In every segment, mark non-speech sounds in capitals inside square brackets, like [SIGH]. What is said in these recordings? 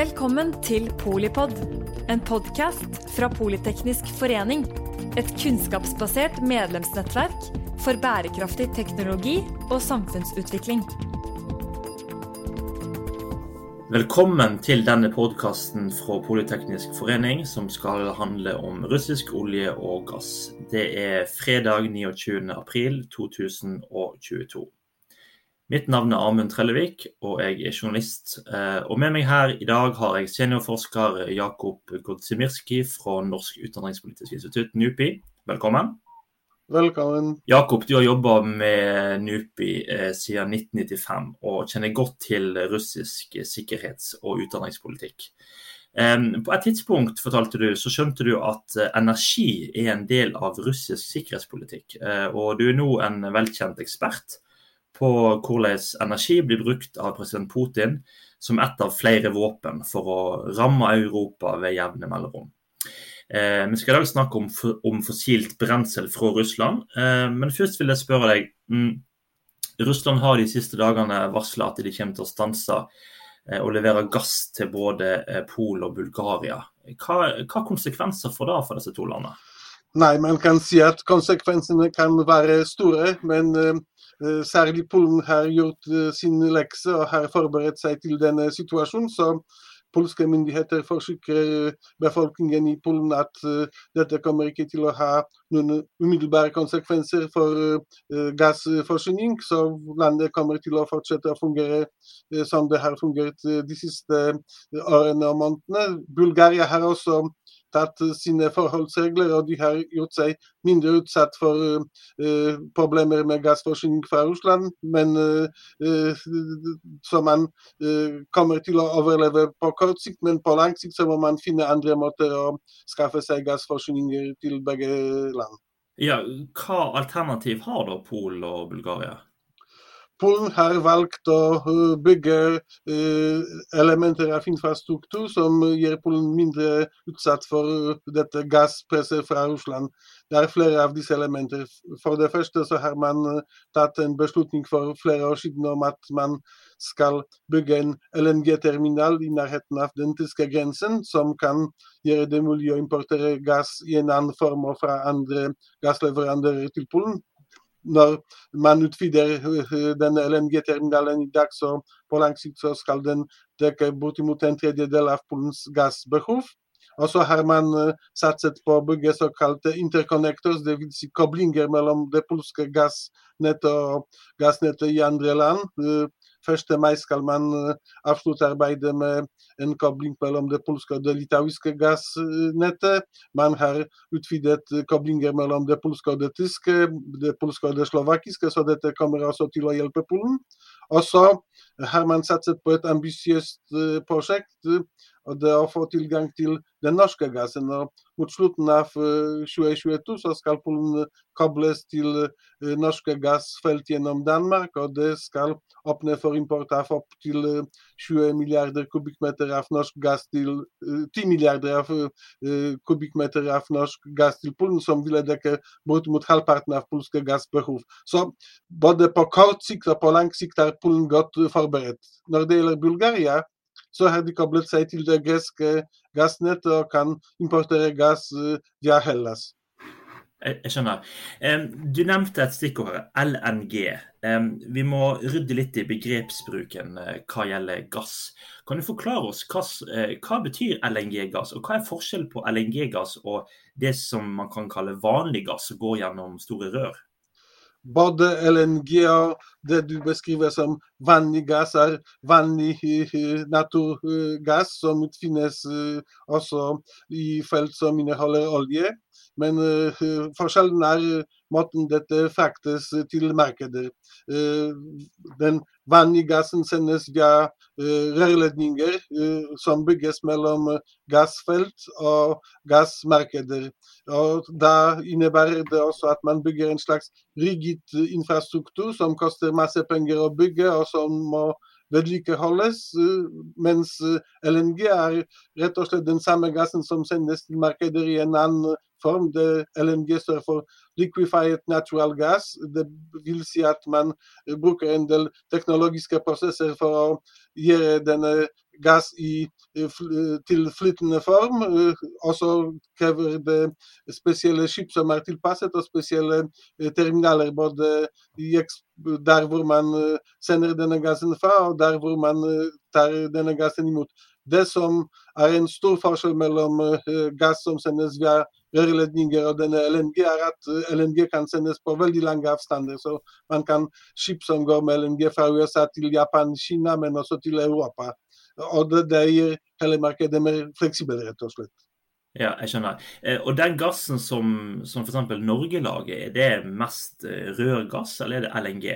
Velkommen til Polipod, en podkast fra Politeknisk forening. Et kunnskapsbasert medlemsnettverk for bærekraftig teknologi og samfunnsutvikling. Velkommen til denne podkasten fra Politeknisk forening som skal handle om russisk olje og gass. Det er fredag 29. april 2022. Mitt navn er Amund Trellevik, og jeg er journalist. Eh, og med meg her i dag har jeg seniorforsker Jakob Godzimirski fra Norsk utdanningspolitisk institutt, NUPI. Velkommen. Velkommen. Jakob, du har jobba med NUPI eh, siden 1995 og kjenner godt til russisk sikkerhets- og utdanningspolitikk. På et tidspunkt fortalte du, så skjønte du at eh, energi er en del av russisk sikkerhetspolitikk. Og du er nå en velkjent ekspert på hvordan energi blir brukt av president Putin som ett av flere våpen for å ramme Europa ved jevne mellomrom. Eh, vi skal i dag snakke om, om fossilt brensel fra Russland, eh, men først vil jeg spørre deg. Mm, Russland har de siste dagene varsla at de kommer til å stanse eh, og levere gass til både eh, Pol og Bulgaria. Hva, hva konsekvenser får det for disse to landene? Nei, man kan si at konsekvensene kan være store, men Eh, særlig Polen har gjort eh, sin lekse og har forberedt seg til denne situasjonen. så Polske myndigheter forsikrer befolkningen i Polen at dette kommer ikke til å ha noen umiddelbare konsekvenser for gassforsyning. Så landet kommer til å fortsette å fungere som det har fungert de siste årene og månedene. Bulgaria har også tatt sine forholdsregler, og de har gjort seg mindre utsatt for uh, problemer med gassforsyning fra Russland. Men uh, så man uh, kommer til å overleve på kort sikt, men på lang sikt så må man finne andre måter å skaffe seg gassforsyninger til begge land. Ja, Hva alternativ har da Polen og Bulgaria? Polen har valgt å eh, bygge eh, elementer av infrastruktur som gjør Polen mindre utsatt for dette gasspresset fra Russland. Det er flere av disse elementer. For det første så har man eh, tatt en beslutning for flere år siden om at man skal bygge en LNG-terminal i nærheten av den tyske grensen, som kan gjøre det mulig å importere gass i en annen form og fra andre gassleverandører til Polen når man utvider eh, denne LNG-terminalen i dag, så på lang sikt så skal den dekke bortimot en tredjedel av Polens gassbehov. Og så har man eh, satset på å bygge såkalte interconnectors, dvs. Si koblinger mellom det polske gassnettet i andre land. Eh, 1. mai skal man eh, avslutte arbeidet med en kobling mellom det polske og det litauiske gassnettet. Man har utvidet koblinger mellom det polske og det tyske, det polske og det slovakiske, så dette kommer også til å hjelpe Polen. Og så har man satset på et ambisiøst eh, prosjekt og det å få tilgang til den norske gassen. Og mot slutten av 2022 eh, så skal Polen kobles til norske gassfelt gjennom Danmark, og det skal åpne for import av opptil 20 eh, milliarder kubikkmeter av norsk gass til 10 milliarder av kubikkmeter av norsk gass til Polen, som ville dekke bortimot halvparten av polske gassbehov. Så både på kort sikt og på lang sikt er Polen godt forberedt. Når det gjelder Bulgaria, så har de koblet seg til det greske gassnettet og kan importere gass via Hellas. Jeg skjønner. Du nevnte et stikkord, LNG. Vi må rydde litt i begrepsbruken eh, hva gjelder gass. Kan du forklare oss hva, eh, hva betyr LNG-gass, og hva er forskjellen på LNG-gass og det som man kan kalle vanlig gass, som går gjennom store rør? både LNG og det du beskriver som vanlig gass, er vanlig naturgass som utfinnes eh, også i felt som inneholder olje. Men forskjellen er måten dette fraktes til markedet. Den vanlige gassen sendes via rørledninger som bygges mellom gassfelt og gassmarkeder. Og Da innebærer det også at man bygger en slags rigid infrastruktur som koster masse penger å bygge, og som må vedlikeholdes. Mens LNG er rett og slett den samme gassen som sendes til markeder i en annen form. Det LNG står for liquefied natural gas. Det vil si at man bruker en del teknologiske prosesser for å gjøre denne gass i, til flytende form. Og så krever det spesielle skip som er tilpasset, og spesielle terminaler. Både der hvor man sender denne gassen fra, og der hvor man tar denne gassen imot. Det som er en stor forskjell mellom gass som sendes via rørledninger og denne LNG, er at LNG kan sendes på veldig lange avstander. Så man kan skip som går med LNG fra USA til Japan, Kina, men også til Europa. Og det, det gir hele markedet mer fleksibelt, rett og slett. Ja, jeg skjønner. Og den gassen som, som f.eks. Norge lager, er det mest rørgass, eller er det LNG?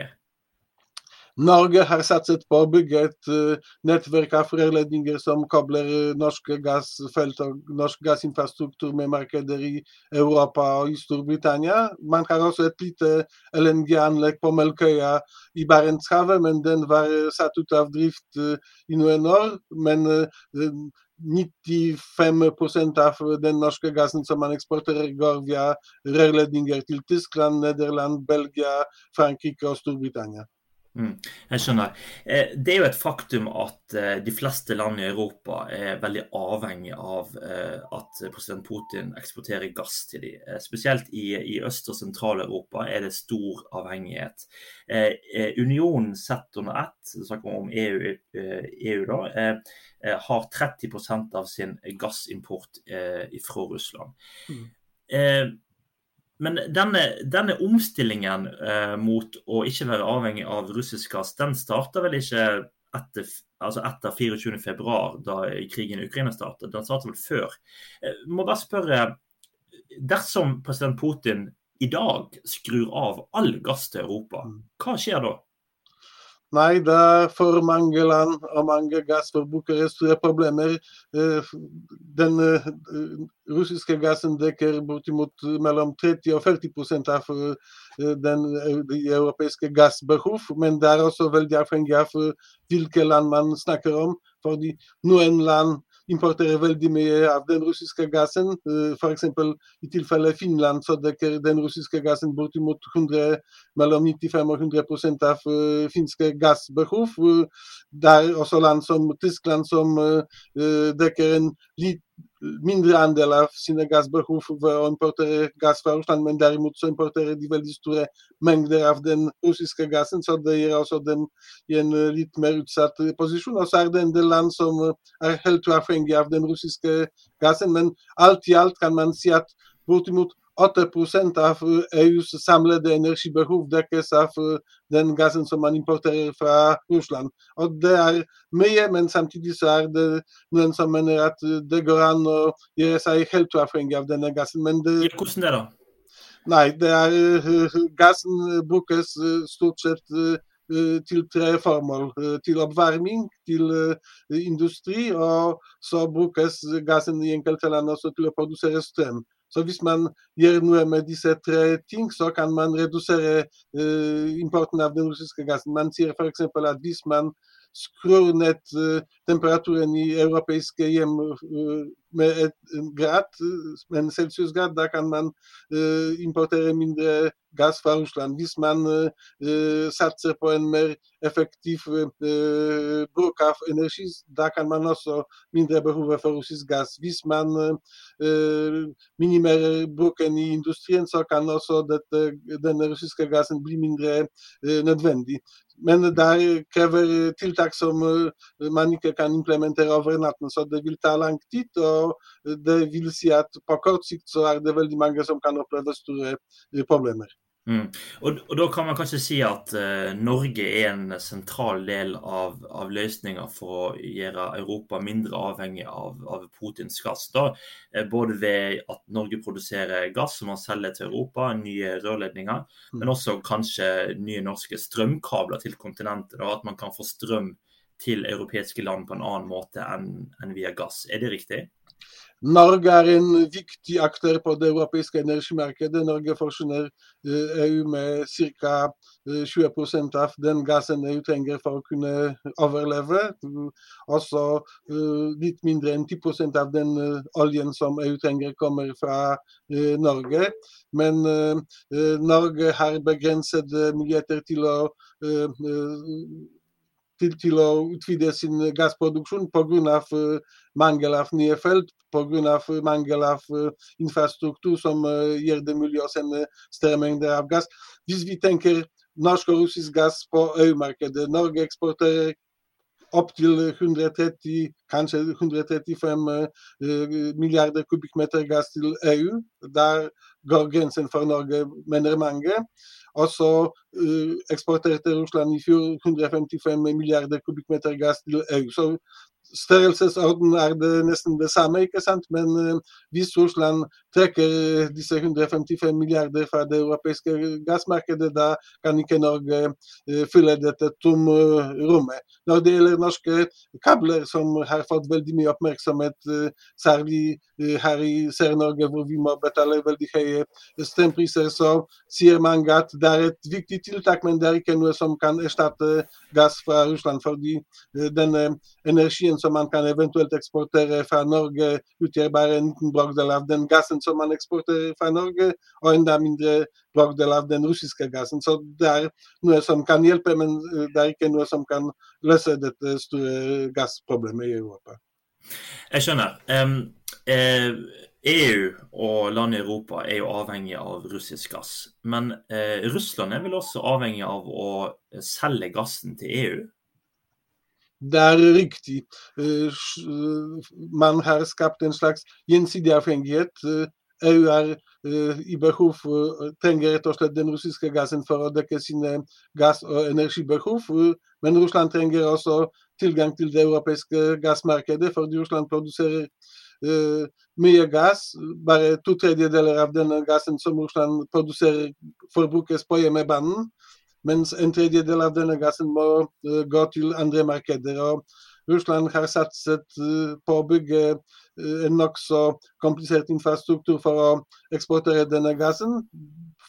Norge har satset på å bygge et uh, nettverk av rørledninger som kobler uh, norske gassfelt og norsk gassinfrastruktur med markeder i Europa og i Storbritannia. Man har også et lite LNG-anlegg på Melkøya i Barentshavet, men den var satt ut av drift i noen år. Men 95 av den norske gassen som man eksporterer, går via rørledninger til Tyskland, Nederland, Belgia, Frankrike og Storbritannia. Mm, jeg skjønner. Eh, det er jo et faktum at eh, de fleste land i Europa er veldig avhengig av eh, at president Putin eksporterer gass til dem. Spesielt i, i Øst- og Sentral-Europa er det stor avhengighet. Unionen sett under ett, snakker om EU, EU da, har 30% av sin gassimport fra Russland. Mm. Men denne, denne omstillingen eh, mot å ikke være avhengig av russisk gass, den starta vel ikke etter, altså etter 24.2, da krigen i Ukraina startet? Den startet vel før. Jeg eh, må bare spørre, dersom president Putin i dag skrur av all gass til Europa, mm. hva skjer da? Nei, det er for mange land og mange gassforbrukere store problemer. Eh, den eh, russiske gassen dekker bortimot mellom 30 og 40 av eh, den de europeiske gassbehov, men det er også veldig avhengig av hvilke land man snakker om. fordi noen land importerer veldig mye av den russiske gassen. F.eks. i tilfelle Finland så dekker den russiske gassen bortimot 100, mellom 95 og 100 av finske gassbehov. Det er også land som Tyskland som dekker en litt mindre andel gassbehov ved å importere gass fra Russland, men derimot så importerer de veldig store mengder av den russiske gassen, så det gir også dem i en litt mer utsatt posisjon. Og så er det en del land som er helt uavhengig av den russiske gassen, men alt i alt kan man si at bortimot 8 av EUs samlede energibehov dekkes av den gassen som man importerer fra Russland. Og Det er mye, men samtidig så er det noen som mener at det går an å gjøre seg helt uavhengig av denne gassen. Men det, Hvordan det da? Nei, det er, gassen brukes stort sett til tre formål. Til oppvarming, til industri, og så brukes gassen i enkelte land også til å produsere strøm. Så hvis man gjør noe med disse tre ting, så kan man redusere uh, importen av den russiske gassen. Man sier f.eks. at hvis man skrur ned uh, temperaturen i uh, med et grad, en celsiusgrad, da kan man importere mindre fra Russland. Hvis man satser på en mer effektiv bruk av energi, da kan man også mindre behov for russisk gass. Hvis man minimerer bruken i industrien, så kan også denne russiske gassen bli mindre nødvendig. Men det krever tiltak som man ikke kan implementere over natten, så det vil ta lang tid. og Det vil si at på kort sikt så er det veldig mange som kan oppleve store problemer. Mm. Og, og, Da kan man kanskje si at uh, Norge er en sentral del av, av løsninga for å gjøre Europa mindre avhengig av, av Putins gass. Da, uh, både ved at Norge produserer gass som man selger til Europa, nye rørledninger, mm. men også kanskje nye norske strømkabler til kontinentet. Da, at man kan få strøm til europeiske land på en annen måte enn, enn via gass. Er det riktig? Norge er en viktig aktør på det europeiske energimarkedet. Norge forsyner EU med ca. 20 av den gassen EU trenger for å kunne overleve. Også litt mindre enn 10 av den oljen som EU trenger, kommer fra Norge. Men Norge har begrensede muligheter til å til, til å sin gassproduksjon pga. Uh, mangel av nye felt, pga. mangel av uh, infrastruktur som uh, gjør det mulig å sende større mengder av gass. Hvis vi tenker norsk og russisk gass på EU-markedet Norge eksporterer opptil 130, kanskje 135 milliarder kubikkmeter gass til EU. Der går grensen for Norge, mener mange. Og så uh, eksporterte Russland i fjor 155 milliarder kubikkmeter gass til EU. Så størrelsesorden er det nesten det samme, ikke sant? men uh, hvis Russland trekker disse 155 milliarder fra det europeiske gassmarkedet, da kan ikke Norge uh, fylle dette tomme rommet. Når det gjelder norske kabler, som har fått veldig mye oppmerksomhet, særlig her i Sør-Norge, hvor vi må betale veldig høye strømpriser, så sier man at det er et viktig tiltak, men det er ikke noe som kan erstatte gass fra Russland. fordi denne energien som man kan eventuelt eksportere fra Norge, utgjør bare en liten brøkdel av den gassen som man eksporterer fra Norge, og enda mindre brøkdel av den russiske gassen. Så det er noe som kan hjelpe, men det er ikke noe som kan løse dette store gassproblemet i Europa. Jeg skjønner. Um, eh, EU og land i Europa er jo avhengig av russisk gass. Men eh, Russland er vel også avhengig av å selge gassen til EU? Det er riktig. Man har skapt en slags gjensidig avhengighet. EU er i behov, trenger rett og slett den russiske gassen for å dekke sine gass- og energibehov. Men Russland trenger også tilgang til det europeiske gassmarkedet, fordi Russland produserer mye gass. Bare to tredjedeler av denne gassen som Russland produserer, forbrukes på hjemmebanen mens en tredjedel av denne gassen må uh, gå til andre markeder. og Russland har satset uh, på å bygge uh, en nokså komplisert infrastruktur for å eksportere denne gassen.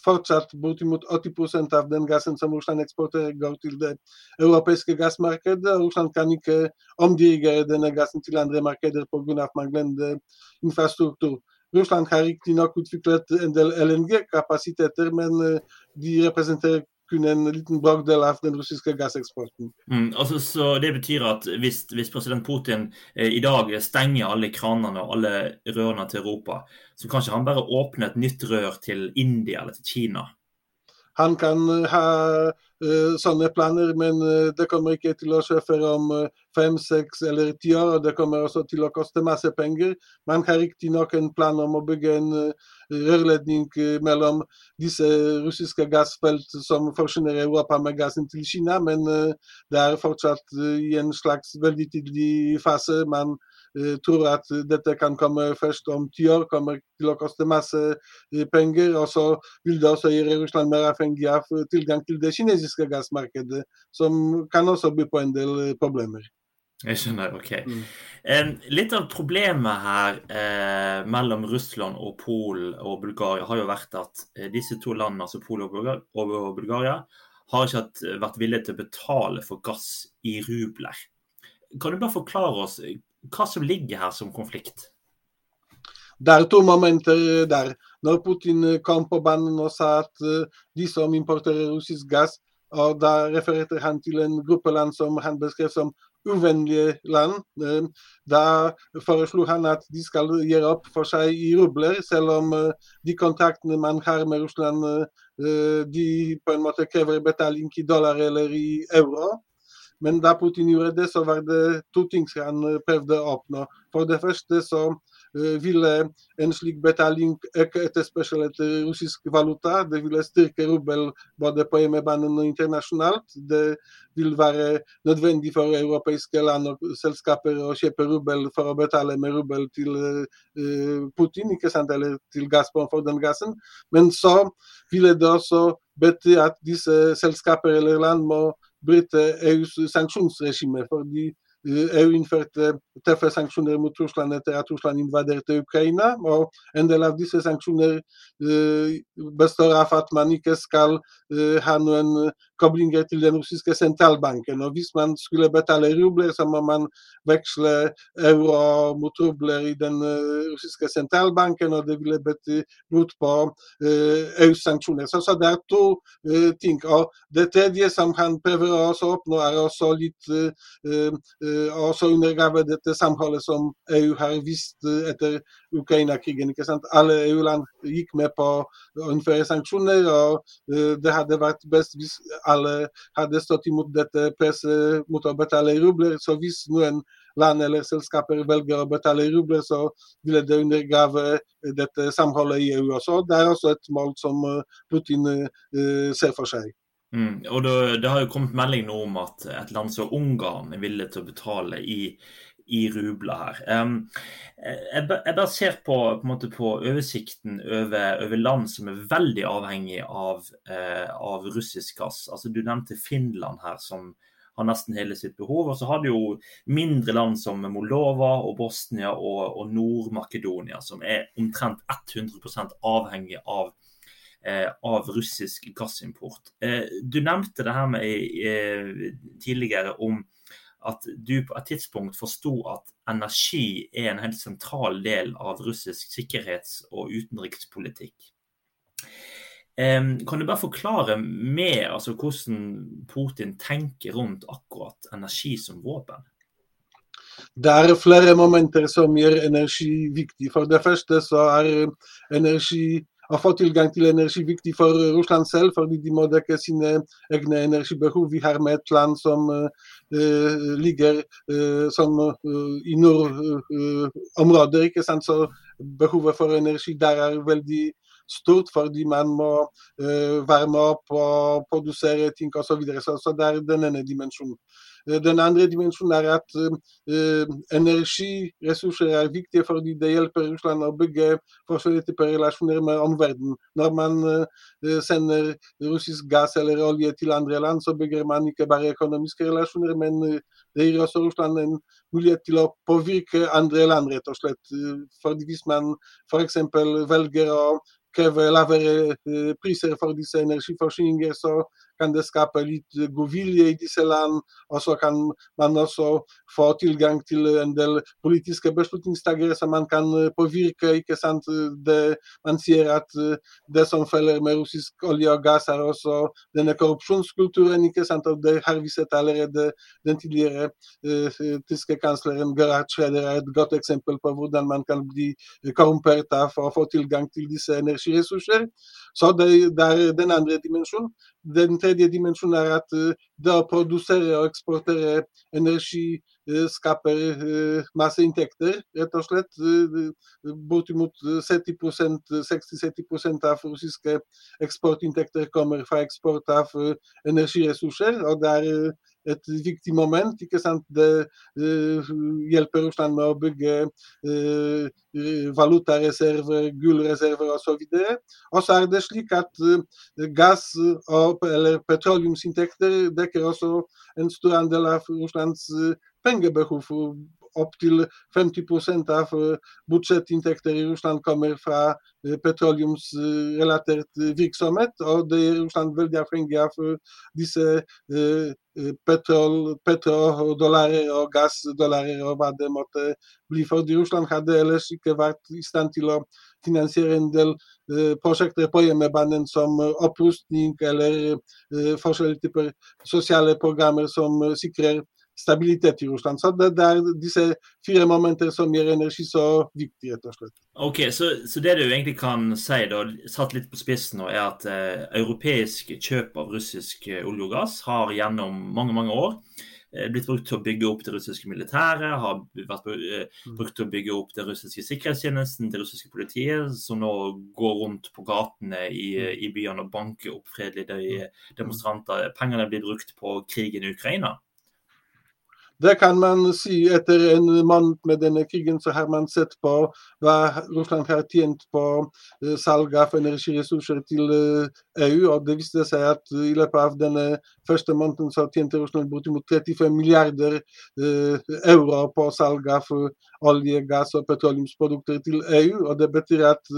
Fortsatt bortimot 80 av den gassen som Russland eksporterer, går til det europeiske gassmarkedet. Russland kan ikke omdirigere denne gassen til andre markeder pga. manglende infrastruktur. Russland har riktignok utviklet en del LNG-kapasiteter, men de representerer kun en liten bragdel av den russiske gasseksporten. Mm, altså, så Det betyr at hvis, hvis president Putin eh, i dag stenger alle kranene og alle rørene til Europa, så kan ikke han bare åpne et nytt rør til India eller til Kina? Han kan eh, ha uh, sånne planer, men uh, det kommer ikke til å skje før om fem, seks eller ti år. og Det kommer også til å koste masse penger. Man har riktignok en plan om å bygge en rørledning mellom disse russiske gassfelt som forsyner Europa med gassen til Kina, men det er fortsatt i en slags veldig tidlig fase. Man Eh, tror at dette kan komme først om ti år, kommer til å koste masse eh, penger. Og så vil det også gjøre Russland mer avhengig av tilgang til det kinesiske gassmarkedet, som kan også by på en del eh, problemer. Jeg skjønner, OK. Mm. Eh, litt av problemet her eh, mellom Russland og Polen og Bulgaria har jo vært at eh, disse to landene, altså Polen og, og Bulgaria, har ikke hatt, vært villige til å betale for gass i rubler. Kan du bare forklare oss hva som ligger her som konflikt? Det er to momenter der. Når Putin kom på banen og sa at eh, de som importerer russisk gass, og da refererte han til en gruppe land som han beskrev som uvennlige land. Eh, da foreslo han at de skal gjøre opp for seg i rubler, selv om eh, de kontraktene man har med Russland, de på en måte krever betaling i dollar eller i euro. Men Putin gjorde det, så var det to ting han prøvde å oppnå. For det første så eh, ville en slik betaling øke etterspørsel etter russisk valuta. Det ville styrke rubel både på hjemmebanen og internasjonalt. Det vil være nødvendig for europeiske land og selskaper å kjøpe rubel for å betale med rubel til uh, Putin, ikke sant, eller til Gazprom for den gassen. Men så ville det også bety at disse selskaper eller land må bryte EUs sanksjonsregime. fordi EU innførte tøffe sanksjoner mot Russland etter at Russland invaderte Ukraina. Og en del av disse sanksjoner skal ha noen koblinger til den russiske sentralbanken. Og hvis man skulle betale rubler, så må man veksle euro mot rubler i den russiske sentralbanken, og det ville bety brudd på EUs sanksjoner. Så, så det er to ting. Og det tredje som han prøver å oppnå, er også litt også undergrave dette samholdet som EU har vist etter Ukraina-krigen. ikke sant? Alle EU-land gikk med på å innføre sanksjoner, og det hadde vært best hvis alle hadde stått imot dette presset mot å betale rubler. Så hvis noen land eller selskaper velger å betale rubler, så ville det undergrave dette samholdet i EU også. Det er også et mål som Putin ser for seg. Mm, og det, det, har jo kommet melding nå om at et land som Ungarn er villig til å betale i i rubler her. Um, jeg, bare ser på, på, på oversikten over, over, land som er veldig avhengig av, uh, av, russisk gass. Altså, du nevnte Finland her, som har nesten hele sitt behov. Og så har du jo mindre land som Moldova og Bosnia og, og Nord-Makedonia, som er omtrent 100% avhengig av uh, av russisk gassimport. Du nevnte det her med, tidligere om at du på et tidspunkt forsto at energi er en helt sentral del av russisk sikkerhets- og utenrikspolitikk. Kan du bare forklare mer altså, hvordan Putin tenker rundt akkurat energi som våpen? Det er flere momenter som gjør energi viktig. For det første så er energi å få tilgang til energi viktig for Russland selv, fordi de må dekke sine egne energibehov. Vi har med et land som uh, ligger uh, som, uh, i nordområder, ikke sant? så behovet for energi der er veldig stort, fordi man må varme opp og produsere ting osv. Så, videre. så Så det er den ene dimensjonen. Eh, den andre dimensjonen er at uh, energiressurser er viktige fordi det hjelper Russland å bygge forskjellige typer relasjoner med omverdenen. Når man sender russisk gass eller olje til andre land, så bygger man ikke bare økonomiske relasjoner, men det gir også Russland en mulighet til å påvirke andre land, rett og slett. Fordi hvis man f.eks. velger å kreve lavere priser for disse energiforsyninger, så kan det skape litt godvilje i disse land. Og så kan man også få tilgang til en del politiske beslutningstagere som man kan påvirke. ikke sant? Det, man sier at det som følger med russisk olje og gass, er også denne korrupsjonskulturen. ikke sant? Og det har vi sett allerede. Den tidligere uh, tyske kansleren Gerhard Schreder er et godt eksempel på hvordan man kan bli korrumpert for å få tilgang til disse energiressurser. Så det, det er den andre dimensjonen. Den tredje dimensjonen er at det å produsere og eksportere energi skaper masse inntekter, rett og slett. Bortimot 60-70 av russiske eksportinntekter kommer fra eksport av energiressurser. og det er et viktig moment. ikke sant? Det uh, hjelper Russland med å bygge uh, valutareserver, gullreserver osv. Og så er det slik at uh, gass og, eller petroleumsinntekter dekker også en stor andel av Opptil 50 av budsjettinntekter i Russland kommer fra petroleumsrelatert virksomhet. Og det Russland veldig avhengig av disse petrol, petrodollarer og gassdollarer og hva det måtte bli. Fordi Russland hadde ellers ikke i stand til å del prosjekter på hjemmebanen som opprustning eller forskjellige typer sosiale programmer som sikrer stabilitet i Russland. Så det, det, er disse fire momenter som gjør energi så viktig, rett og slett. Ok, så, så, det du egentlig kan si, da, satt litt på spissen nå, er at eh, europeisk kjøp av russisk eh, olje og gass har gjennom mange, mange år eh, blitt brukt til å bygge opp det russiske militæret, har vært eh, mm. brukt til å bygge opp den russiske sikkerhetstjenesten, det russiske politiet, som nå går rundt på gatene i, mm. i byene og banker opp fredelige mm. demonstranter. Pengene blir brukt på krigen i Ukraina. Det kan man si etter en måned med denne krigen, så har man sett på hva Russland har tjent på uh, salg av energiressurser til uh, EU. og Det viste seg at i løpet av denne første måneden så tjente Russland bortimot 35 milliarder euro på salg av olje, gass og petroleumsprodukter til EU. og Det betyr at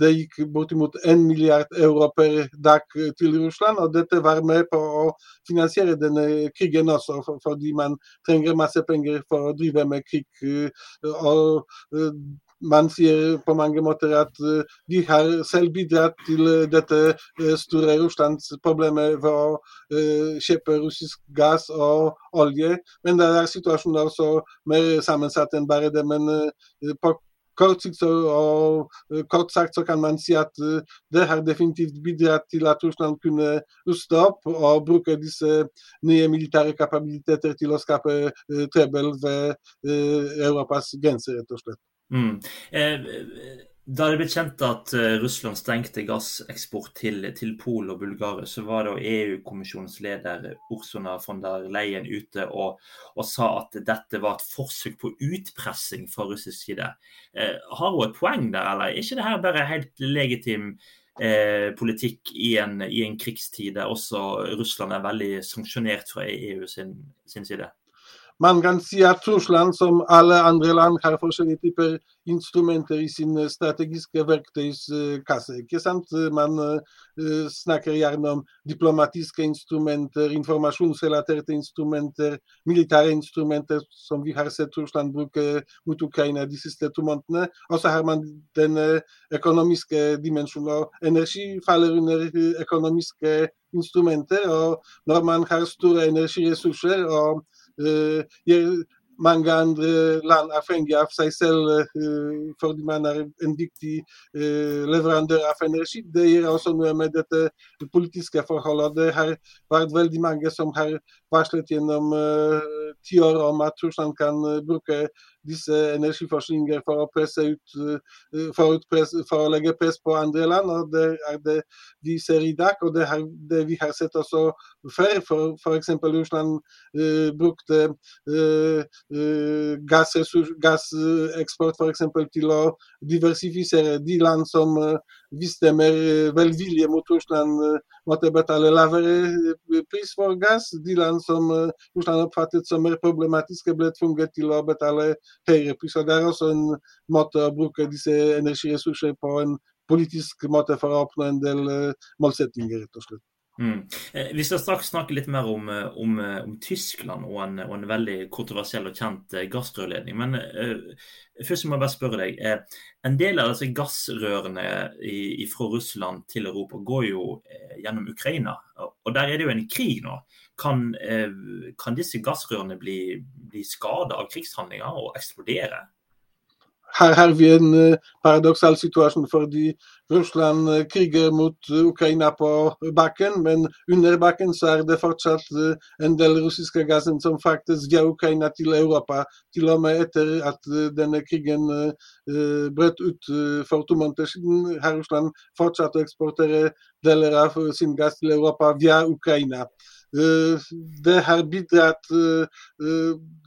det gikk bortimot 1 milliard euro per dag til Russland. og Dette var med på å finansiere denne krigen også, fordi man trenger masse penger for å drive med krig. og man sier på mange måter at de har selv bidratt til dette store Russlandsproblemet ved å kjøpe russisk gass og olje. Men det er situasjonen også mer sammensatt enn bare det. Men på kort sikt, og, kort sagt så kan man si at det har definitivt bidratt til at Russland kunne ruste opp og bruke disse nye militære kapabiliteter til å skape trøbbel ved Europas grenser, rett og slett. Mm. Eh, da det ble kjent at uh, Russland stengte gasseksport til, til Polen og Bulgaria, så var da EU-kommisjonens leder Ursona von der Leyen ute og, og, sa at dette var et forsøk på utpressing fra russisk side. Eh, har hun et poeng der, eller er ikke dette bare helt legitim eh, politikk i en, i en, krigstid der også Russland er veldig sanksjonert fra EU sin, sin side? Man kan si at Russland, som alle andre land, har forskjellige typer instrumenter i sin strategiske verktøyskasse. ikke sant? Man snakker gjerne om diplomatiske instrumenter, informasjonsrelaterte instrumenter, militære instrumenter, som vi har sett Russland bruke mot Ukraina de siste to månedene. Og så har man den økonomiske dimensjonen. Energi faller under økonomiske og man og mange andre land avhengig av seg selv fordi man er en viktig leverandør av energi. Det gjør også noe med dette politiske forholdet. Det har vært veldig mange som har varslet gjennom ti år om at Russland kan bruke disse energiforsyninger for å presse ut for, press, for, å legge press på andre land. og Det er det vi ser i dag, og det, har, det vi har sett også før. For F.eks. Russland uh, brukte uh, uh, gasseksport gass til å diversifisere de land som viste mer velvilje mot Russland, måtte betale lavere pris for gass. De land som Russland oppfattet som mer problematiske, ble tvunget til å betale høyere priser. Det er også en måte å bruke disse energiressursene på en politisk måte for å oppnå en del målsettinger, rett og slett. Mm. Vi skal straks snakke litt mer om, om, om Tyskland og en, og en, veldig kontroversiell og kjent gassrørledning. Men uh, først må jeg bare spørre deg. Uh, en del av disse gassrørene i, fra Russland til Europa går jo uh, gjennom Ukraina. Og der er det jo en krig nå. Kan, kan disse gassrørene bli, bli skada av krigshandlinger og eksplodere? Her har vi en paradoksal situasjon fordi Russland kriger mot Ukraina på bakken, men under bakken så er det fortsatt en del russiske gassen som Ukraina til Europa. Til og med etter at denne krigen brøt ut for to måneder siden, har Russland fortsatt å eksportere deler av til Europa via Ukraina. Det har bidratt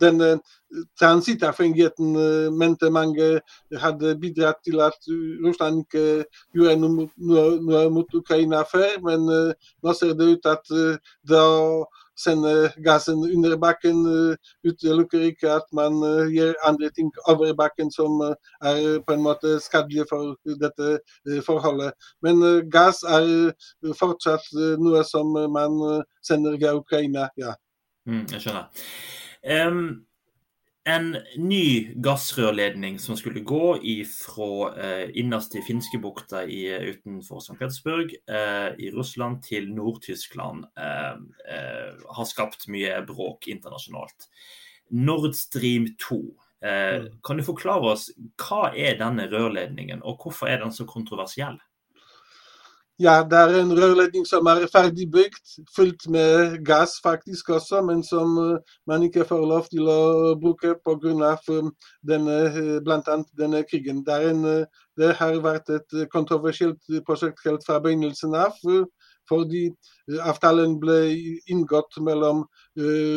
denne transittavhengigheten mente mange hadde bidratt til at Russland ikke gjorde noe, noe, mot Ukraina før, men nå ser det ut at da sende gassen under bakken utelukker ikke at man gjør andre ting over bakken som er på en måte skadelige for dette forholdet. Men gass er fortsatt noe som man sender via Ukraina, ja. Mm, jeg skjønner. Um, en ny gassrørledning som skulle gå fra eh, innerst i Finskebukta utenfor St. Petersburg eh, i Russland til Nord-Tyskland, eh, eh, har skapt mye bråk internasjonalt. Nord Stream 2. Eh, mm. Kan du forklare oss hva er denne rørledningen, og hvorfor er den så kontroversiell? Ja, det er en rørledning som er ferdig bygd, fylt med gass faktisk også, men som man ikke får lov til å bruke pga. bl.a. blant denne krigen. Det, en, det, har vært et kontroversielt prosjekt helt fra begynnelsen av. fordi avtalen ble inngått mellom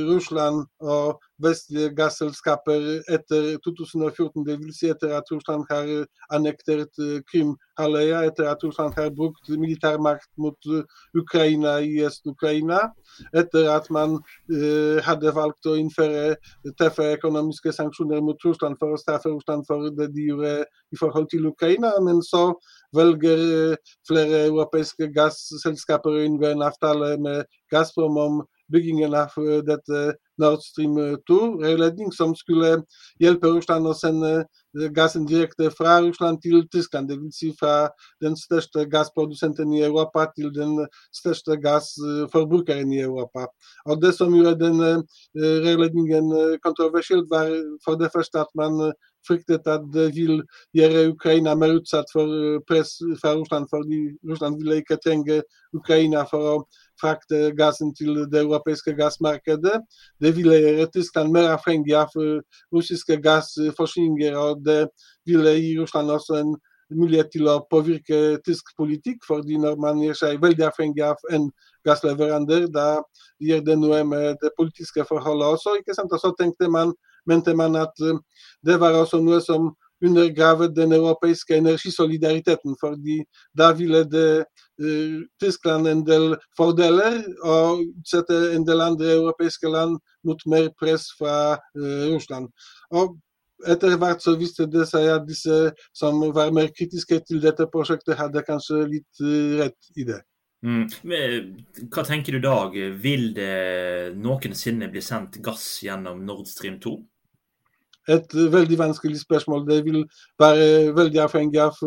Russland og vestlige gasselskaper etter 2014, dvs. Si etter at Russland har annektert Krim-halvøya, etter at Russland har brukt militærmakt mot Ukraina i Øst-Ukraina, etter at man hadde valgt å innføre tøffe økonomiske mot Russland for å straffe Russland for det de gjorde i forhold til Ukraina. Men så velger flere europeiske gasselskaper å inngå en avtale med Gazprom om byggingen av dette Nord Stream 2-rørledning, som skulle hjelpe Russland å sende gassen direkte fra Russland til Tyskland. Dvs. Fra den største gassprodusenten i Europa til den største gassforbrukeren i Europa. Og Det som gjorde denne rørledningen kontroversiell, var for det første at man fryktet at det vil gjøre Ukraina mer utsatt for press fra Russland, fordi Russland ville ikke trenge Ukraina for å frakte gassen til det europeiske gassmarkedet. Det ville Tyskland mer avhengig av russiske gassforsyninger. og det ville gi Russland også en mulighet til å påvirke tysk politikk. fordi når man gjør seg veldig avhengig av en da gjør det noe med politiske forholdet også. ikke sant? Og så tenkte man, mente man at det var også undergravet den europeiske energisolidariteten. fordi da ville det Tyskland en del fordeler og sette en del andre europeiske land mot mer press fra Russland. Og etter hvert så viste det seg at disse som var mer kritiske til dette prosjektet, hadde kanskje litt rett i det. Mm. Hva tenker du Dag, vil det noensinne bli sendt gass gjennom Nord Stream 2? Et veldig vanskelig spørsmål. Det vil være veldig avhengig av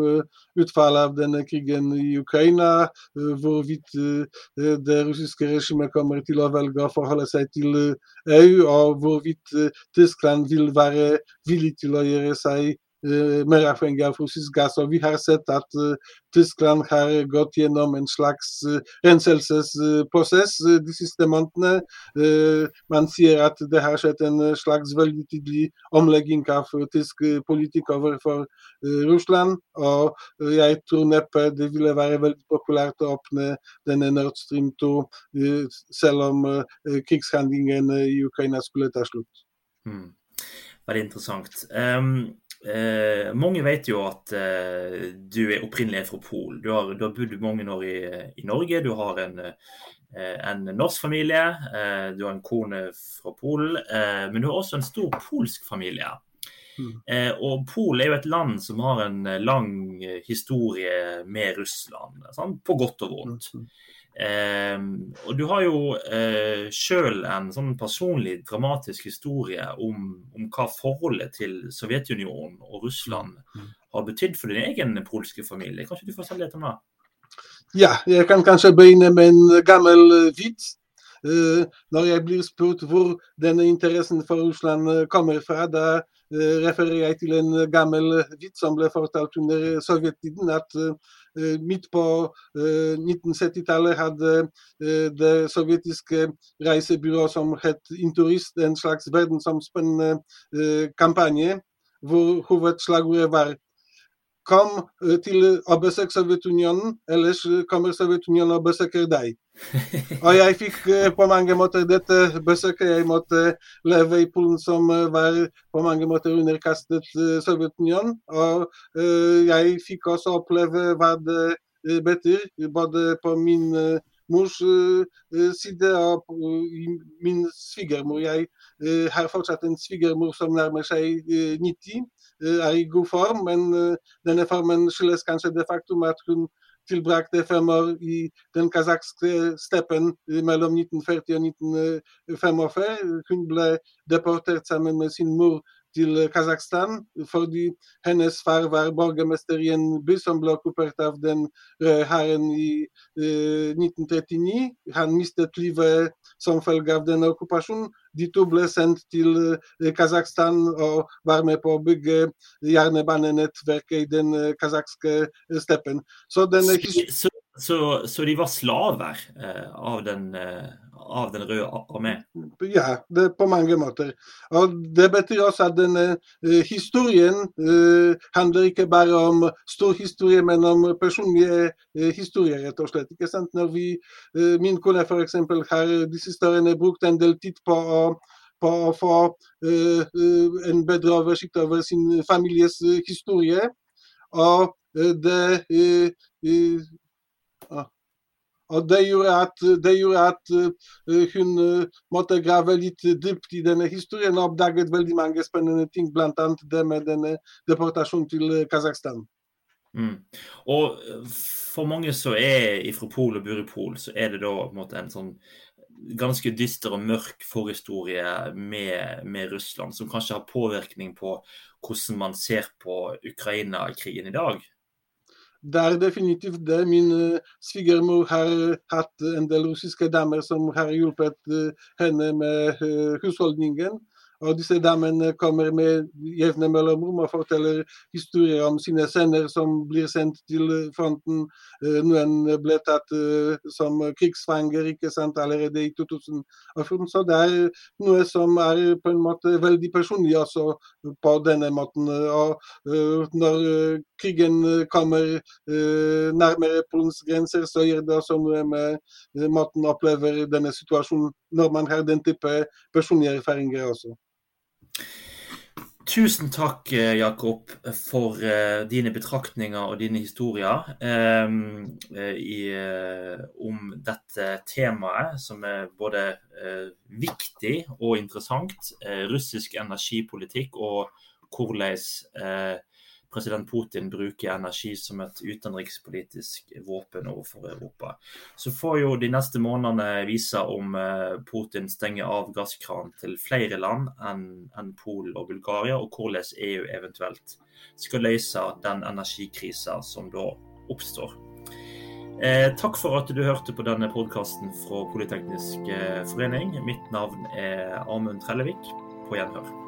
utfallet av denne krigen i Ukraina. Hvorvidt det russiske regimet kommer til å velge å forholde seg til EU, og hvorvidt Tyskland vil være villig til å gjøre seg mer avhengig av russisk gass. Og vi har sett at Tyskland har gått gjennom en slags renselsesprosess de siste. Man sier at det har skjedd en slags veldig tydelig omlegging av tysk politikk overfor Russland. Og jeg tror neppe det ville være veldig populært å åpne denne Nord Stream 2, selv om krigshandlingene i Ukraina skulle ta slutt. Hmm. Veldig interessant. Um, Eh, mange vet jo at eh, du er opprinnelig fra Pol. Du har, du har bodd mange år i, i, Norge. Du har en, eh, en norsk familie. Eh, du har en kone fra Polen. Eh, men du har også en stor polsk familie. Mm. Eh, og Polen er jo et land som har en lang historie med Russland, sant? på godt og vondt. Mm. Eh, og du har jo eh, sjøl en sånn personlig dramatisk historie om, om, hva forholdet til Sovjetunionen og Russland mm. har betydd for din egen polske familie. Kanskje du får si litt om det? Ja, jeg kan kanskje begynne med en gammel eh, vits. Uh, når jeg blir spurt hvor denne interessen for Russland eh, kommer fra, da uh, refererer jeg til en gammel vits som ble fortalt under sovjettiden. At uh, Midt på 1970-tallet eh, hadde eh, det sovjetiske reisebyrået som het Inturist, en slags verdensomspennende kampanje hvor hovedslagordet var kom til å besøke Sovjetunionen, ellers kommer Sovjetunionen og besøker deg. [LAUGHS] Og jeg fikk på mange måter dette besøket. Jeg måtte leve i Polen som var på mange måter underkastet Sovjetunionen. Og jeg fikk også oppleve hva det betyr, både på min mors side og min svigermor. Jeg har fortsatt en svigermor som nærmer seg 90 er i god form, men denne formen skyldes det faktum at hun tilbrakte fem i den kasakhske steppen mellom 1940 og 1945. Hun ble deportert sammen med sin til Kasakhstan fordi hennes far var borgermester i en by som ble okkupert av den røde hæren i eh, 1939. Han mistet livet som følge av denne okkupasjonen. De to ble sendt til eh, Kasakhstan og var med på å bygge jernbanenettverket i den eh, kasakhske steppen. Så denne Så, så, de var slaver eh, av den eh, av Den røde armé? Ja, det på mange måter. Og Det betyr også at denne eh, historien uh, handler ikke bare om stor historie, men om personlige uh, historier, rett og slett. Ikke sant? Når vi, Min kone f.eks. har de siste årene brukt en del tid på å, på å få en bedre oversikt over sin families historie. Og det og det gjorde at, det gjorde at uh, hun uh, måtte grave litt dypt i denne historien og oppdaget veldig mange spennende ting, bl.a. det med denne deportasjonen til uh, Kasakhstan. Mm. Og for mange som er fra Pol og bor i Pol, så er det da en, måte, en sånn ganske dyster og mørk forhistorie med, med, Russland, som kanskje har påvirkning på hvordan man ser på Ukraina-krigen i dag? Det er definitivt det. Min uh, svigermor har hatt en del russiske damer som har hjulpet uh, henne med uh, husholdningen. Og disse damene kommer med jevne mellomrom og forteller historier om sine sønner som blir sendt til fronten. Eh, noen ble tatt eh, som krigsfanger ikke sant, allerede i 2014. Så det er noe som er på en måte veldig personlig også på denne måten. Og eh, når krigen kommer nærmere Polens grenser, så gjør det også noe med måten opplever oppleve denne situasjonen når man har den type personlige erfaringer også. Tusen takk, eh, Jakob, for uh, dine betraktninger og dine historier um, i, uh, om dette temaet, som er både uh, viktig og interessant. russisk energipolitikk og hvordan president Putin bruker energi som et utenrikspolitisk våpen overfor Europa. Så får jo de neste månedene vise om eh, Putin stenger av gasskranen til flere land enn Polen og Bulgaria, og hvordan EU eventuelt skal løse den energikrisa som da oppstår. Eh, takk for at du hørte på denne podkasten fra Politeknisk eh, forening. Mitt navn er Amund Trellevik. På gjenhør.